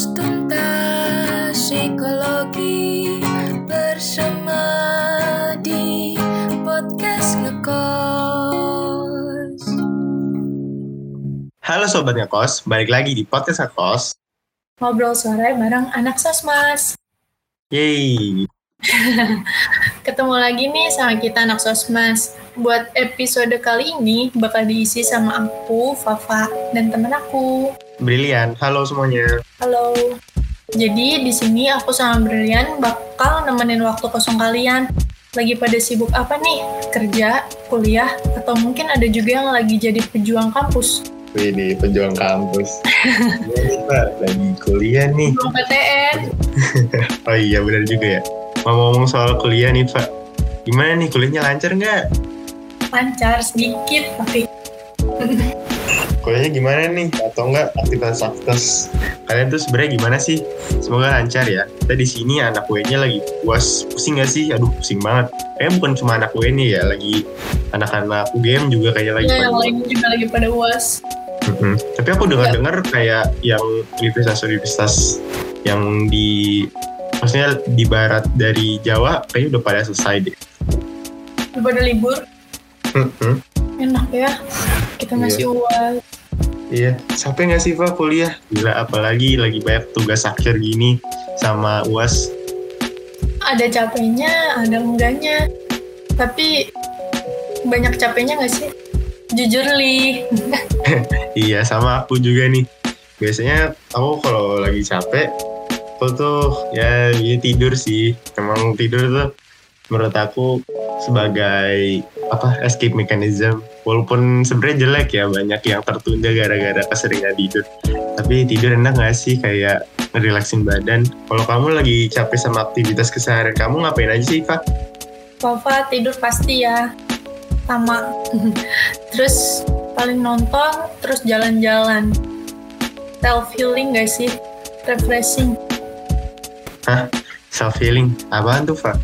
Tuntas psikologi bersama di podcast ngekos. Halo Sobat Ngekos, balik lagi di Podcast Ngekos. ngobrol sore bareng anak sosmas. Yeay, Ketemu lagi nih sama kita anak sosmas. Buat episode kali ini bakal diisi sama aku, Fafa, dan temen aku. Brilian. Halo semuanya. Halo. Jadi di sini aku sama Brilian bakal nemenin waktu kosong kalian. Lagi pada sibuk apa nih? Kerja, kuliah, atau mungkin ada juga yang lagi jadi pejuang kampus. Ini pejuang kampus. Pak, lagi kuliah nih. Pejuang PTN. Oh iya benar juga ya. Mau ngomong soal kuliah nih Pak. Gimana nih kuliahnya lancar nggak? Lancar sedikit tapi Kuliahnya gimana nih? Atau enggak aktivitas-aktivitas kalian tuh sebenarnya gimana sih? Semoga lancar ya. Kita di sini anak UN-nya lagi puas. Pusing gak sih? Aduh pusing banget. Kayaknya bukan cuma anak UN ya, lagi anak-anak UGM juga kayaknya lagi ya, yang lain juga lagi pada uas. Mm-mm. Tapi aku dengar-dengar kayak yang universitas-universitas yang di maksudnya di barat dari Jawa kayaknya udah pada selesai deh. Udah pada libur. Mm-mm. Enak ya. Kita masih uas. Iya, sampai nggak sih Pak kuliah? Gila, apalagi lagi banyak tugas akhir gini sama UAS. ada capeknya, ada enggaknya. Tapi banyak capeknya nggak sih? Jujur li, Iya, sama aku juga nih. Biasanya aku kalau lagi capek, aku tuh ya, ya tidur sih. Emang tidur tuh menurut aku sebagai apa escape mechanism. Walaupun sebenarnya jelek ya banyak yang tertunda gara-gara keseringan tidur. Tapi tidur enak gak sih kayak ngerelaksin badan. Kalau kamu lagi capek sama aktivitas keseharian kamu ngapain aja sih Pak? Papa tidur pasti ya. Sama. terus paling nonton, terus jalan-jalan. Self healing gak sih? Refreshing. Self healing. Apaan tuh Pak?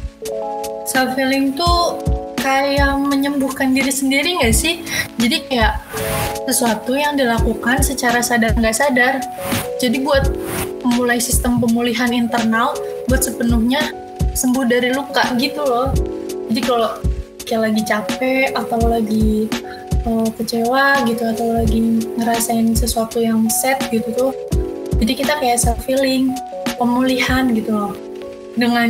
Self healing tuh kayak menyembuhkan diri sendiri gak sih? Jadi kayak sesuatu yang dilakukan secara sadar nggak sadar. Jadi buat memulai sistem pemulihan internal buat sepenuhnya sembuh dari luka gitu loh. Jadi kalau kayak lagi capek atau lagi eh, kecewa gitu atau lagi ngerasain sesuatu yang sad gitu tuh. Jadi kita kayak self healing, pemulihan gitu loh. Dengan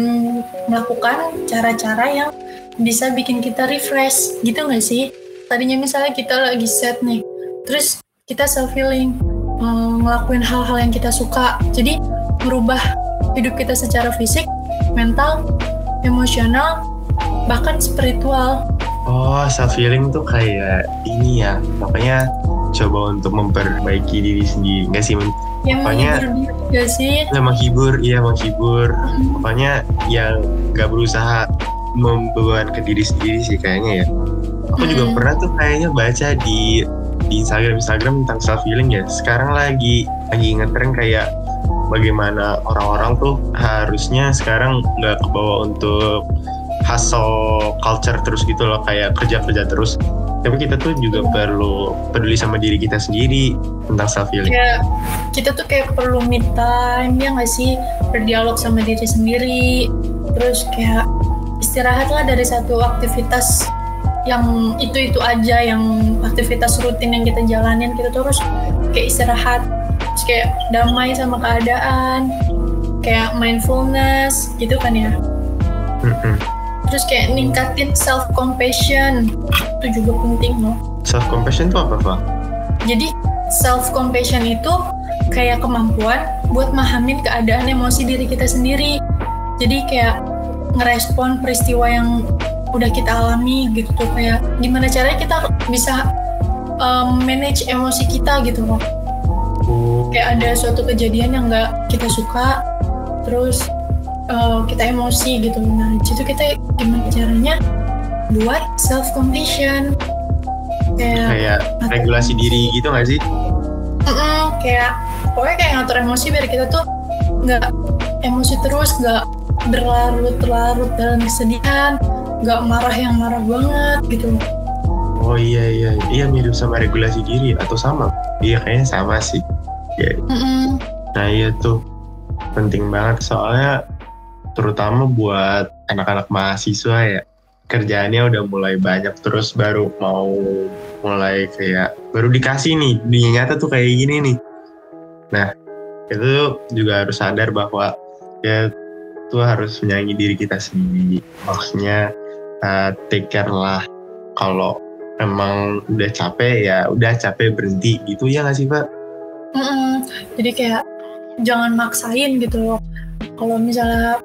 melakukan cara-cara yang bisa bikin kita refresh gitu nggak sih? Tadinya misalnya kita lagi sad nih, terus kita self healing, ngelakuin hal-hal yang kita suka. Jadi merubah hidup kita secara fisik, mental, emosional, bahkan spiritual. Oh, self healing tuh kayak ini ya. Makanya coba untuk memperbaiki diri sendiri. Enggak sih, Yang Pokoknya- menghibur nggak sih? ya, menghibur, iya menghibur. Pokoknya yang nggak berusaha membebankan diri sendiri sih kayaknya ya. Aku juga Hmm. pernah tuh kayaknya baca di di Instagram Instagram tentang self healing ya. Sekarang lagi lagi ngetren kayak bagaimana orang-orang tuh harusnya sekarang nggak kebawa untuk hustle culture terus gitu loh kayak kerja-kerja terus. Tapi kita tuh juga perlu peduli sama diri kita sendiri tentang self healing. Kayak kita tuh kayak perlu me time ya nggak sih? Berdialog sama diri sendiri, terus kayak istirahatlah dari satu aktivitas yang itu-itu aja yang aktivitas rutin yang kita jalanin kita tuh harus kayak istirahat terus kayak damai sama keadaan kayak mindfulness gitu kan ya. Terus kayak ningkatin self compassion itu juga penting loh. Self compassion tuh apa, Pak? jadi self compassion itu kayak kemampuan buat mahamin keadaan emosi diri kita sendiri. Jadi kayak ngerespon peristiwa yang udah kita alami gitu. Tuh kayak gimana caranya kita bisa um, manage emosi kita gitu loh Oh, kayak ada suatu kejadian yang nggak kita suka terus uh, kita emosi gitu. Nah itu kita gimana caranya buat self compassion kayak kayak regulasi diri gitu nggak sih? Mm-mm, kayak pokoknya kayak ngatur emosi biar kita tuh nggak emosi terus nggak berlarut-larut dalam kesedihan nggak marah yang marah banget gitu Oh iya iya iya mirip sama regulasi diri atau sama? Iya kayaknya sama sih. Ya, Mm-mm. nah iya tuh. penting banget soalnya terutama buat anak-anak mahasiswa ya kerjaannya udah mulai banyak terus baru mau mulai kayak baru dikasih nih nyata tuh kayak gini nih nah itu juga harus sadar bahwa ya tuh harus menyayangi diri kita sendiri maksudnya uh, take care lah kalau emang udah capek ya udah capek berhenti gitu ya nggak sih pak Mm-mm. Jadi kayak jangan maksain gitu loh. Kalau misalnya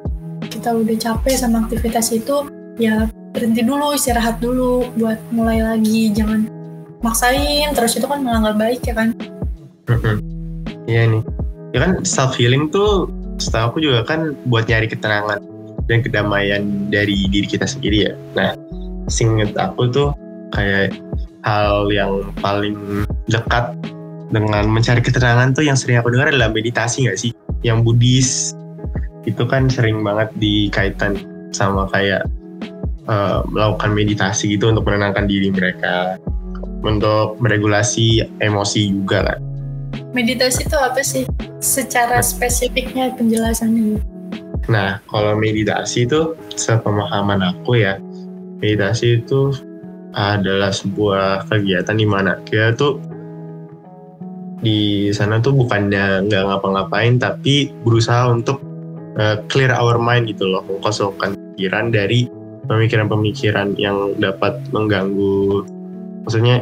kita udah capek sama aktivitas itu, ya berhenti dulu, istirahat dulu buat mulai lagi. Jangan maksain terus itu kan malah nggak baik ya kan. Iya nih. Ya kan self healing tuh setahu aku juga kan buat nyari ketenangan dan kedamaian dari diri kita sendiri ya. Nah, singkat aku tuh kayak hal yang paling dekat dengan mencari ketenangan tuh yang sering aku dengar adalah meditasi nggak sih? Yang Buddhis itu kan sering banget dikaitan sama kayak uh, melakukan meditasi gitu untuk menenangkan diri mereka, untuk meregulasi emosi juga kan. Meditasi itu apa sih? Secara spesifiknya penjelasannya. Nah, kalau meditasi itu sepemahaman aku ya, meditasi itu adalah sebuah kegiatan di mana kita tuh di sana tuh bukannya nggak ngapa-ngapain tapi berusaha untuk uh, clear our mind gitu loh, mengkosongkan pikiran dari pemikiran-pemikiran yang dapat mengganggu, maksudnya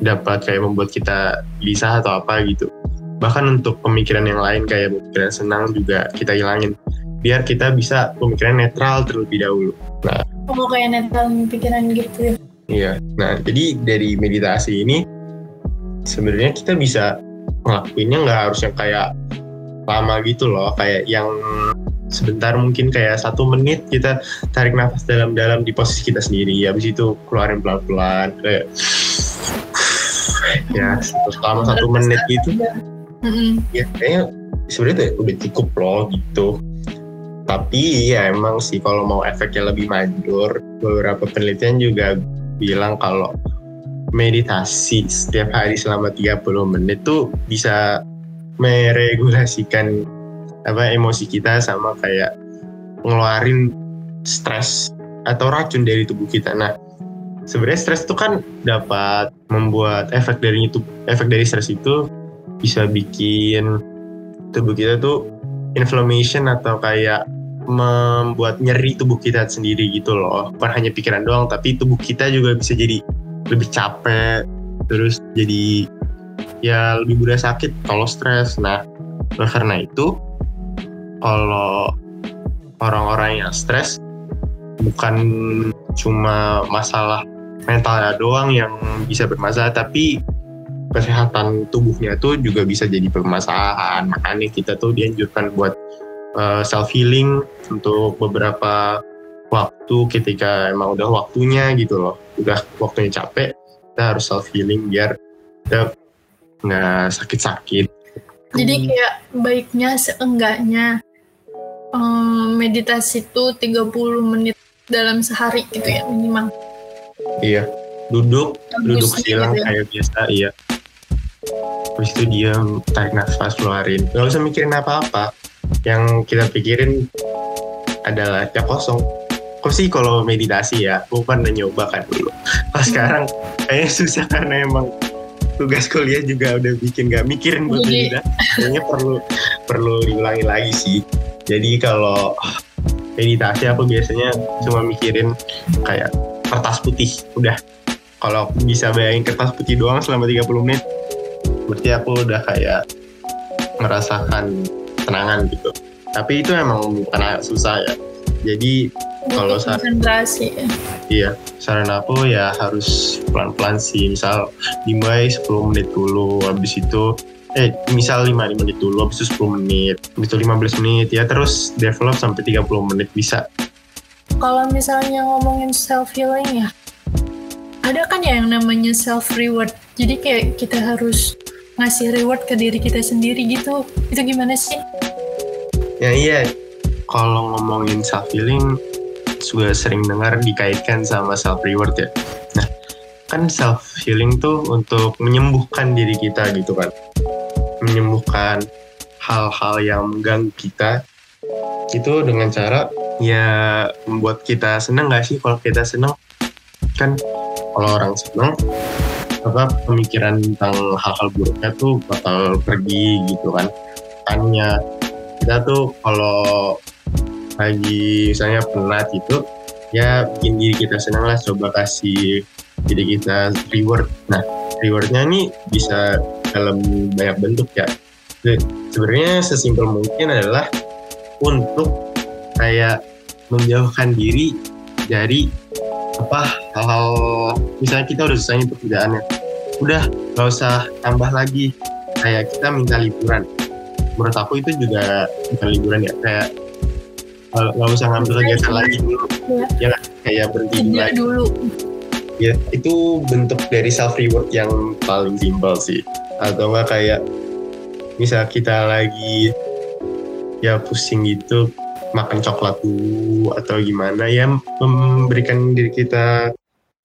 dapat kayak membuat kita bisa atau apa gitu. Bahkan untuk pemikiran yang lain kayak pemikiran senang juga kita hilangin biar kita bisa pemikiran netral terlebih dahulu. Nah, Oh kayak netral pikiran gitu ya. Iya. Nah, jadi dari meditasi ini sebenarnya kita bisa ngelakuinnya nggak harus yang kayak lama gitu loh, kayak yang sebentar mungkin kayak satu menit kita tarik nafas dalam-dalam di posisi kita sendiri, habis itu keluarin pelan-pelan kayak ya selama satu menit gitu. ya kayaknya sebenarnya tuh udah cukup loh gitu. Tapi ya emang sih kalau mau efeknya lebih manjur beberapa penelitian juga bilang kalau meditasi setiap hari selama 30 menit tuh bisa meregulasikan apa emosi kita sama kayak ngeluarin stres atau racun dari tubuh kita. Nah, sebenarnya stres itu kan dapat membuat efek dari itu efek dari stres itu bisa bikin tubuh kita tuh inflammation atau kayak membuat nyeri tubuh kita sendiri gitu loh. Bukan hanya pikiran doang, tapi tubuh kita juga bisa jadi lebih capek, terus jadi ya lebih mudah sakit kalau stres. Nah, karena itu kalau orang-orang yang stres bukan cuma masalah mentalnya doang yang bisa bermasalah, tapi kesehatan tubuhnya tuh juga bisa jadi permasalahan. Makanya kita tuh dianjurkan buat uh, self healing untuk beberapa waktu ketika emang udah waktunya gitu loh udah waktunya capek kita harus self healing biar kita nggak sakit-sakit Jadi kayak baiknya seenggaknya em, meditasi itu 30 menit dalam sehari gitu ya minimal. Iya. Duduk duduk Bagusnya silang gitu ya. kayak biasa iya. Terus itu diam tarik nafas keluarin. Nggak usah mikirin apa-apa. Yang kita pikirin adalah ya kosong. Kok sih kalau meditasi ya? Aku pernah nyoba kan dulu. Pas Hmm. sekarang kayaknya susah karena emang tugas kuliah juga udah bikin gak mikirin buat Jadi- meditasi. Kayaknya perlu perlu diulangi lagi sih. Jadi kalau meditasi aku biasanya cuma mikirin kayak kertas putih. Udah. Kalau aku bisa bayangin kertas putih doang selama 30 menit berarti aku udah kayak merasakan tenangan gitu. Tapi itu emang bukan susah ya. Jadi Kalau konsentrasi. ya. iya. Saran aku ya harus pelan-pelan sih. Misal dimulai 10 menit dulu habis itu eh misal 5 menit dulu habis itu 10 menit habis itu 15 menit ya terus develop sampai 30 menit bisa Kalau misalnya ngomongin self healing ya, ada kan ya yang namanya self reward. Jadi kayak kita harus ngasih reward ke diri kita sendiri gitu. Itu gimana sih? Ya iya, kalau ngomongin self healing juga sering dengar dikaitkan sama self reward ya. Nah, kan self healing tuh untuk menyembuhkan diri kita gitu kan. Menyembuhkan hal-hal yang mengganggu kita itu dengan cara ya membuat kita senang gak sih? Kalau kita senang kan kalau orang senang apa pemikiran tentang hal-hal buruknya tuh bakal pergi gitu kan. Tanya kita tuh kalau lagi misalnya penat gitu ya bikin diri kita senang lah coba kasih diri kita reward. Nah rewardnya ini bisa dalam banyak bentuk ya. Sebenarnya sesimpel mungkin adalah untuk kayak menjauhkan diri dari apa hal-hal misalnya kita udah selesai pekerjaannya udah gak usah tambah lagi. Kayak kita minta liburan. Menurut aku itu juga bukan liburan ya kayak nggak usah ngambil kegiatan lagi. Dulu ya, ya kayak berhenti dulu lagi dulu. Ya itu bentuk dari self reward yang paling simpel sih. Atau enggak kayak misal kita lagi ya pusing gitu makan coklat dulu atau gimana ya memberikan diri kita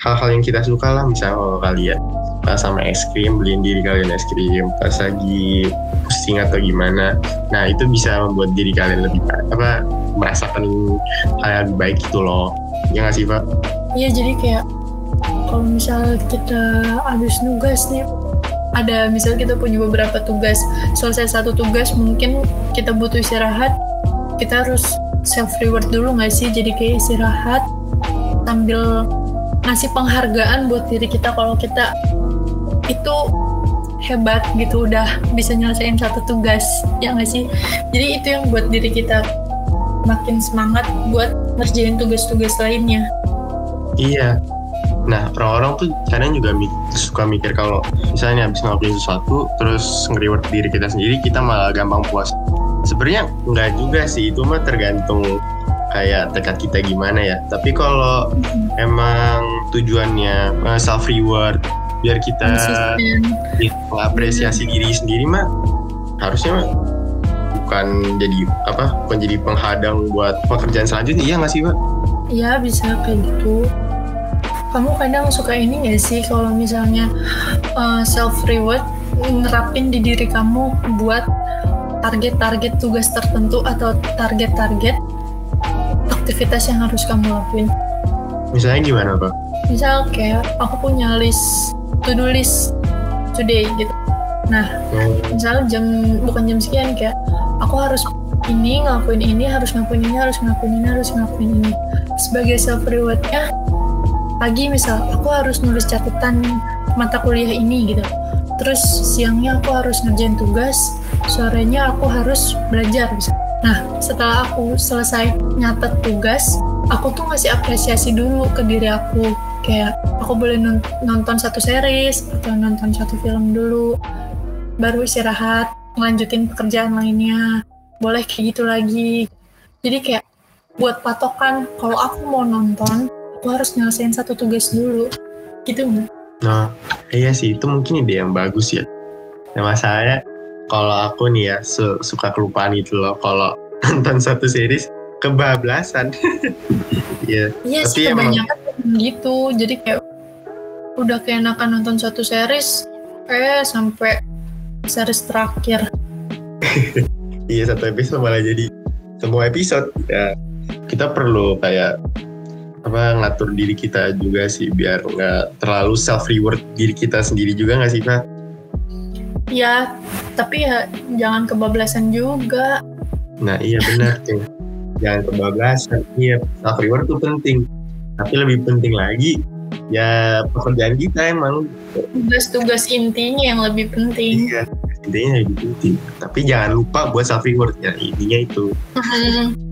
hal-hal yang kita suka lah. Misalnya kalau kalian suka sama es krim beliin diri kalian es krim. Pas lagi pusing atau gimana nah itu bisa membuat diri kalian lebih apa merasakan hal yang baik itu loh. Ya nggak sih pak? Iya jadi kayak kalau misal kita habis nugas nih ada misal kita punya beberapa tugas. Selesai satu tugas mungkin kita butuh istirahat kita harus self reward dulu nggak sih? Jadi kayak istirahat sambil ngasih penghargaan buat diri kita kalau kita itu hebat gitu udah bisa nyelesain satu tugas ya nggak sih? Jadi itu yang buat diri kita makin semangat buat ngerjain tugas-tugas lainnya. Iya. Nah, orang-orang tuh kadang juga suka mikir kalau misalnya habis ngelakuin sesuatu, terus nge-reward diri kita sendiri, kita malah gampang puas. Sebenarnya nggak juga sih, itu mah tergantung kayak tekad kita gimana ya. Tapi kalau emang tujuannya uh, self reward, biar kita mengapresiasi diri sendiri mah harusnya mah bukan jadi apa bukan jadi penghadang buat pekerjaan selanjutnya iya nggak sih pak? Iya bisa kayak gitu kamu kadang suka ini gak sih kalau misalnya uh, self reward nerapin di diri kamu buat target-target tugas tertentu atau target-target aktivitas yang harus kamu lakuin. Misalnya gimana, Pak? Misal kayak aku punya list to-do list today gitu. Nah, hmm. misal jam bukan jam sekian kayak aku harus ini ngelakuin ini, harus ngelakuin ini, harus ngelakuin ini, harus ngelakuin ini. Sebagai self rewardnya, pagi misal aku harus nulis catatan mata kuliah ini gitu terus siangnya aku harus ngerjain tugas sorenya aku harus belajar bisa. Nah setelah aku selesai nyatet tugas aku tuh ngasih apresiasi dulu ke diri aku. Kayak aku boleh nonton satu series atau nonton satu film dulu baru istirahat ngelanjutin pekerjaan lainnya. Boleh kayak gitu lagi. Jadi kayak buat patokan kalau aku mau nonton aku harus nyelesain satu tugas dulu. Gitu nah iya sih itu mungkin ide yang bagus ya. Nah masalahnya kalau aku nih ya su suka kelupaan itu loh. Kalau nonton satu series kebablasan. Iya iya sih kebanyakan emang... gitu. Jadi kayak udah keenakan nonton satu series eh sampai series terakhir. Iya satu episode malah jadi semua episode. Ya kita perlu kayak apa ngatur diri kita juga sih biar nggak terlalu self reward diri kita sendiri juga nggak sih kak? Ya, tapi ya jangan kebablasan juga. Nah iya benar tuh, jangan kebablasan. Iya self reward tuh penting, tapi lebih penting lagi ya pekerjaan kita emang. Tugas-tugas intinya yang lebih penting. Iya, intinya lebih penting. Tapi jangan lupa buat self reward ya intinya itu. Mm-hmm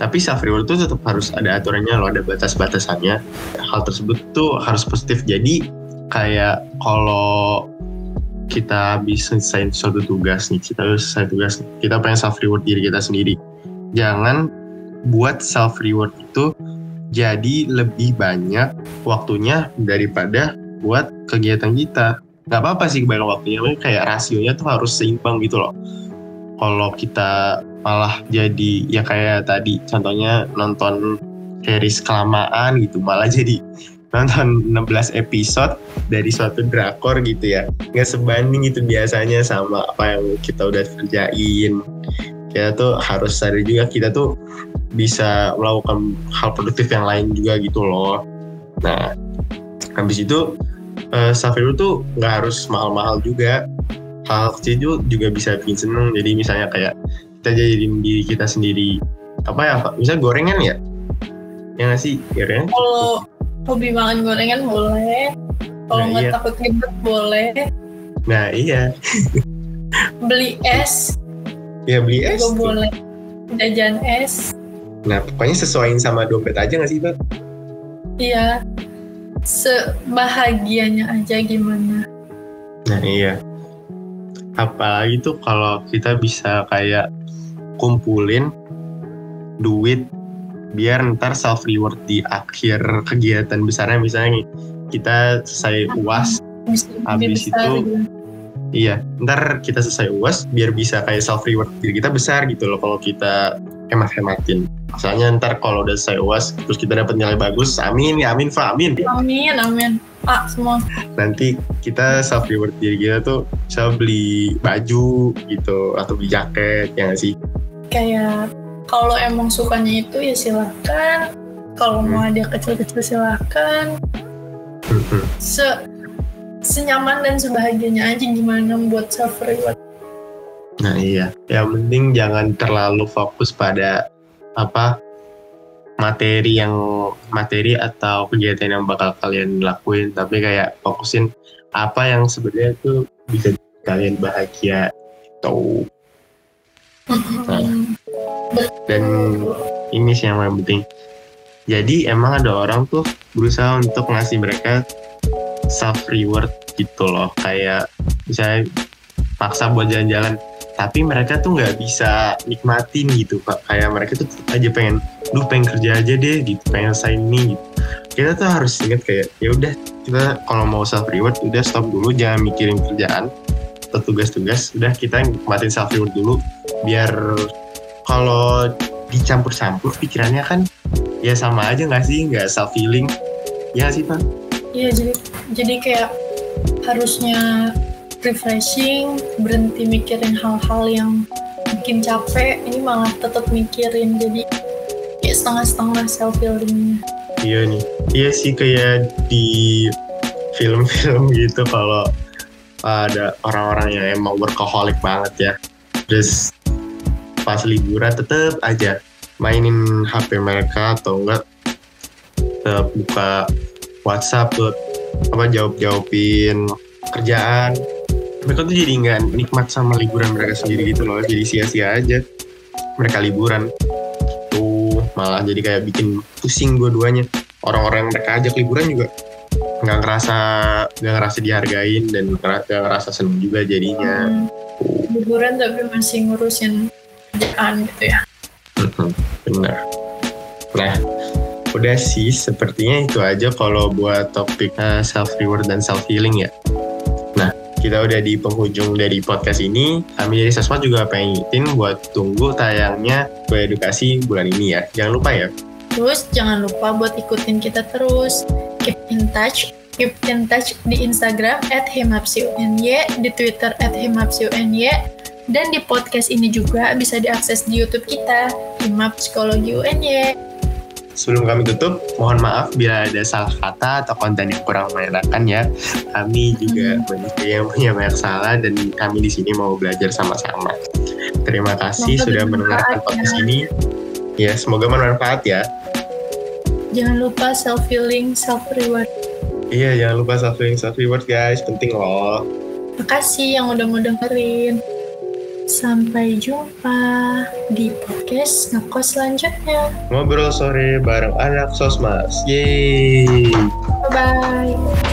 tapi self reward itu tetap harus ada aturannya loh ada batas-batasannya hal tersebut tuh harus positif jadi kayak kalau kita bisa selesai suatu tugas nih kita harus selesai tugas kita pengen self reward diri kita sendiri. Jangan buat self reward itu jadi lebih banyak waktunya daripada buat kegiatan kita. Nggak apa-apa sih kebanyakan waktunya kayak rasionya tuh harus seimbang gitu loh. Kalau kita malah jadi ya kayak tadi contohnya nonton series kelamaan gitu malah jadi nonton 16 episode dari suatu drakor gitu ya. Nggak sebanding itu biasanya sama apa yang kita udah kerjain. Kita tuh harus sadar juga kita tuh bisa melakukan hal produktif yang lain juga gitu loh. Nah habis itu uh, self tuh nggak harus mahal-mahal juga. Hal kecil juga bisa bikin seneng. Jadi misalnya kayak kita jadi diri kita sendiri apa ya misalnya gorengan ya? Ya nggak sih? Gorengan? Kalau hobi makan gorengan boleh. Kalau Nah, nggak iya. takut ribet boleh. Nah iya. Beli es. Ya beli es. juga boleh. Jajan es. Nah pokoknya sesuaiin sama dompet aja nggak sih pak iya. Sebahagianya aja gimana? Nah iya. Apalagi tuh kalau kita bisa kayak kumpulin duit biar ntar self reward di akhir kegiatan besarnya. Misalnya kita selesai uas bisa Habis itu, gitu. iya ntar kita selesai uas biar bisa kayak self reward diri kita besar gitu loh kalau kita hemat hematin misalnya ntar kalau udah selesai uas terus kita dapat nilai bagus amin ya amin fa amin. Amin amin. Ah semua. Nanti kita self reward diri kita tuh bisa beli baju gitu atau beli jaket ya nggak sih? Kayak kalau emang sukanya itu ya silahkan kalau mau ada kecil-kecil silahkan Mhm. se senyaman dan sebahagianya aja gimana buat self reward Nah iya, yang penting jangan terlalu fokus pada apa materi yang materi atau kegiatan yang bakal kalian lakuin, tapi kayak fokusin apa yang sebenarnya tuh bisa kalian bahagia. Tuh. Mm-mm. Dan ini sih yang paling penting. Jadi emang ada orang tuh berusaha untuk ngasih mereka self reward gitu loh, kayak misalnya paksa buat jalan-jalan tapi mereka tuh nggak bisa nikmatin gitu pak kayak mereka tuh aja pengen lu pengen kerja aja deh gitu pengen sign ini gitu kita tuh harus ingat kayak ya udah kita kalau mau self reward udah stop dulu jangan mikirin kerjaan atau tugas-tugas udah kita nikmatin self reward dulu. Biar kalau dicampur-campur pikirannya kan ya sama aja nggak sih? Nggak self healing ya sih pak. Iya jadi jadi kayak harusnya refreshing, berhenti mikirin hal-hal yang bikin capek, ini malah tetap mikirin jadi kayak setengah-setengah self healingnya. Iya nih, iya sih kayak di film-film gitu kalau ada orang-orang yang emang workaholic banget ya. Terus pas liburan tetep aja mainin HP mereka atau enggak tetep buka WhatsApp tuh apa jawab-jawabin kerjaan. Mereka tuh jadi nggak nikmat sama liburan mereka sendiri gitu loh, jadi sia-sia aja mereka liburan tuh malah jadi kayak bikin pusing dua-duanya orang-orang yang mereka ajak liburan juga nggak ngerasa nggak ngerasa dihargain dan nggak ngerasa seneng juga jadinya. Hmm, liburan tapi masih ngurusin kerjaan gitu ya. Benar nah udah sih sepertinya itu aja kalau buat topik self reward dan self healing ya. Nah kita udah di penghujung dari podcast ini. Kami dari Sosma juga pengen ngingetin buat tunggu tayangnya edukasi bulan ini ya. Jangan lupa ya. Terus jangan lupa buat ikutin kita terus. Keep in touch. Keep in touch di Instagram at himapsiuny, di Twitter at himapsiuny, dan di podcast ini juga bisa diakses di YouTube kita, Himap Psikologi UNY. Sebelum kami tutup, mohon maaf bila ada salah kata atau konten yang kurang menyenangkan ya. Kami juga manusia yang punya banyak salah dan kami di sini mau belajar sama-sama. Terima kasih Semoga sudah mendengarkan ya. podcast ini. Ya, semoga bermanfaat ya. Jangan lupa self healing, self reward. Iya, jangan lupa self healing, self reward guys, penting loh. Makasih yang udah mau dengerin. Sampai jumpa di podcast ngekos selanjutnya. Ngobrol sore bareng anak Sosmas. Yeay. Bye bye.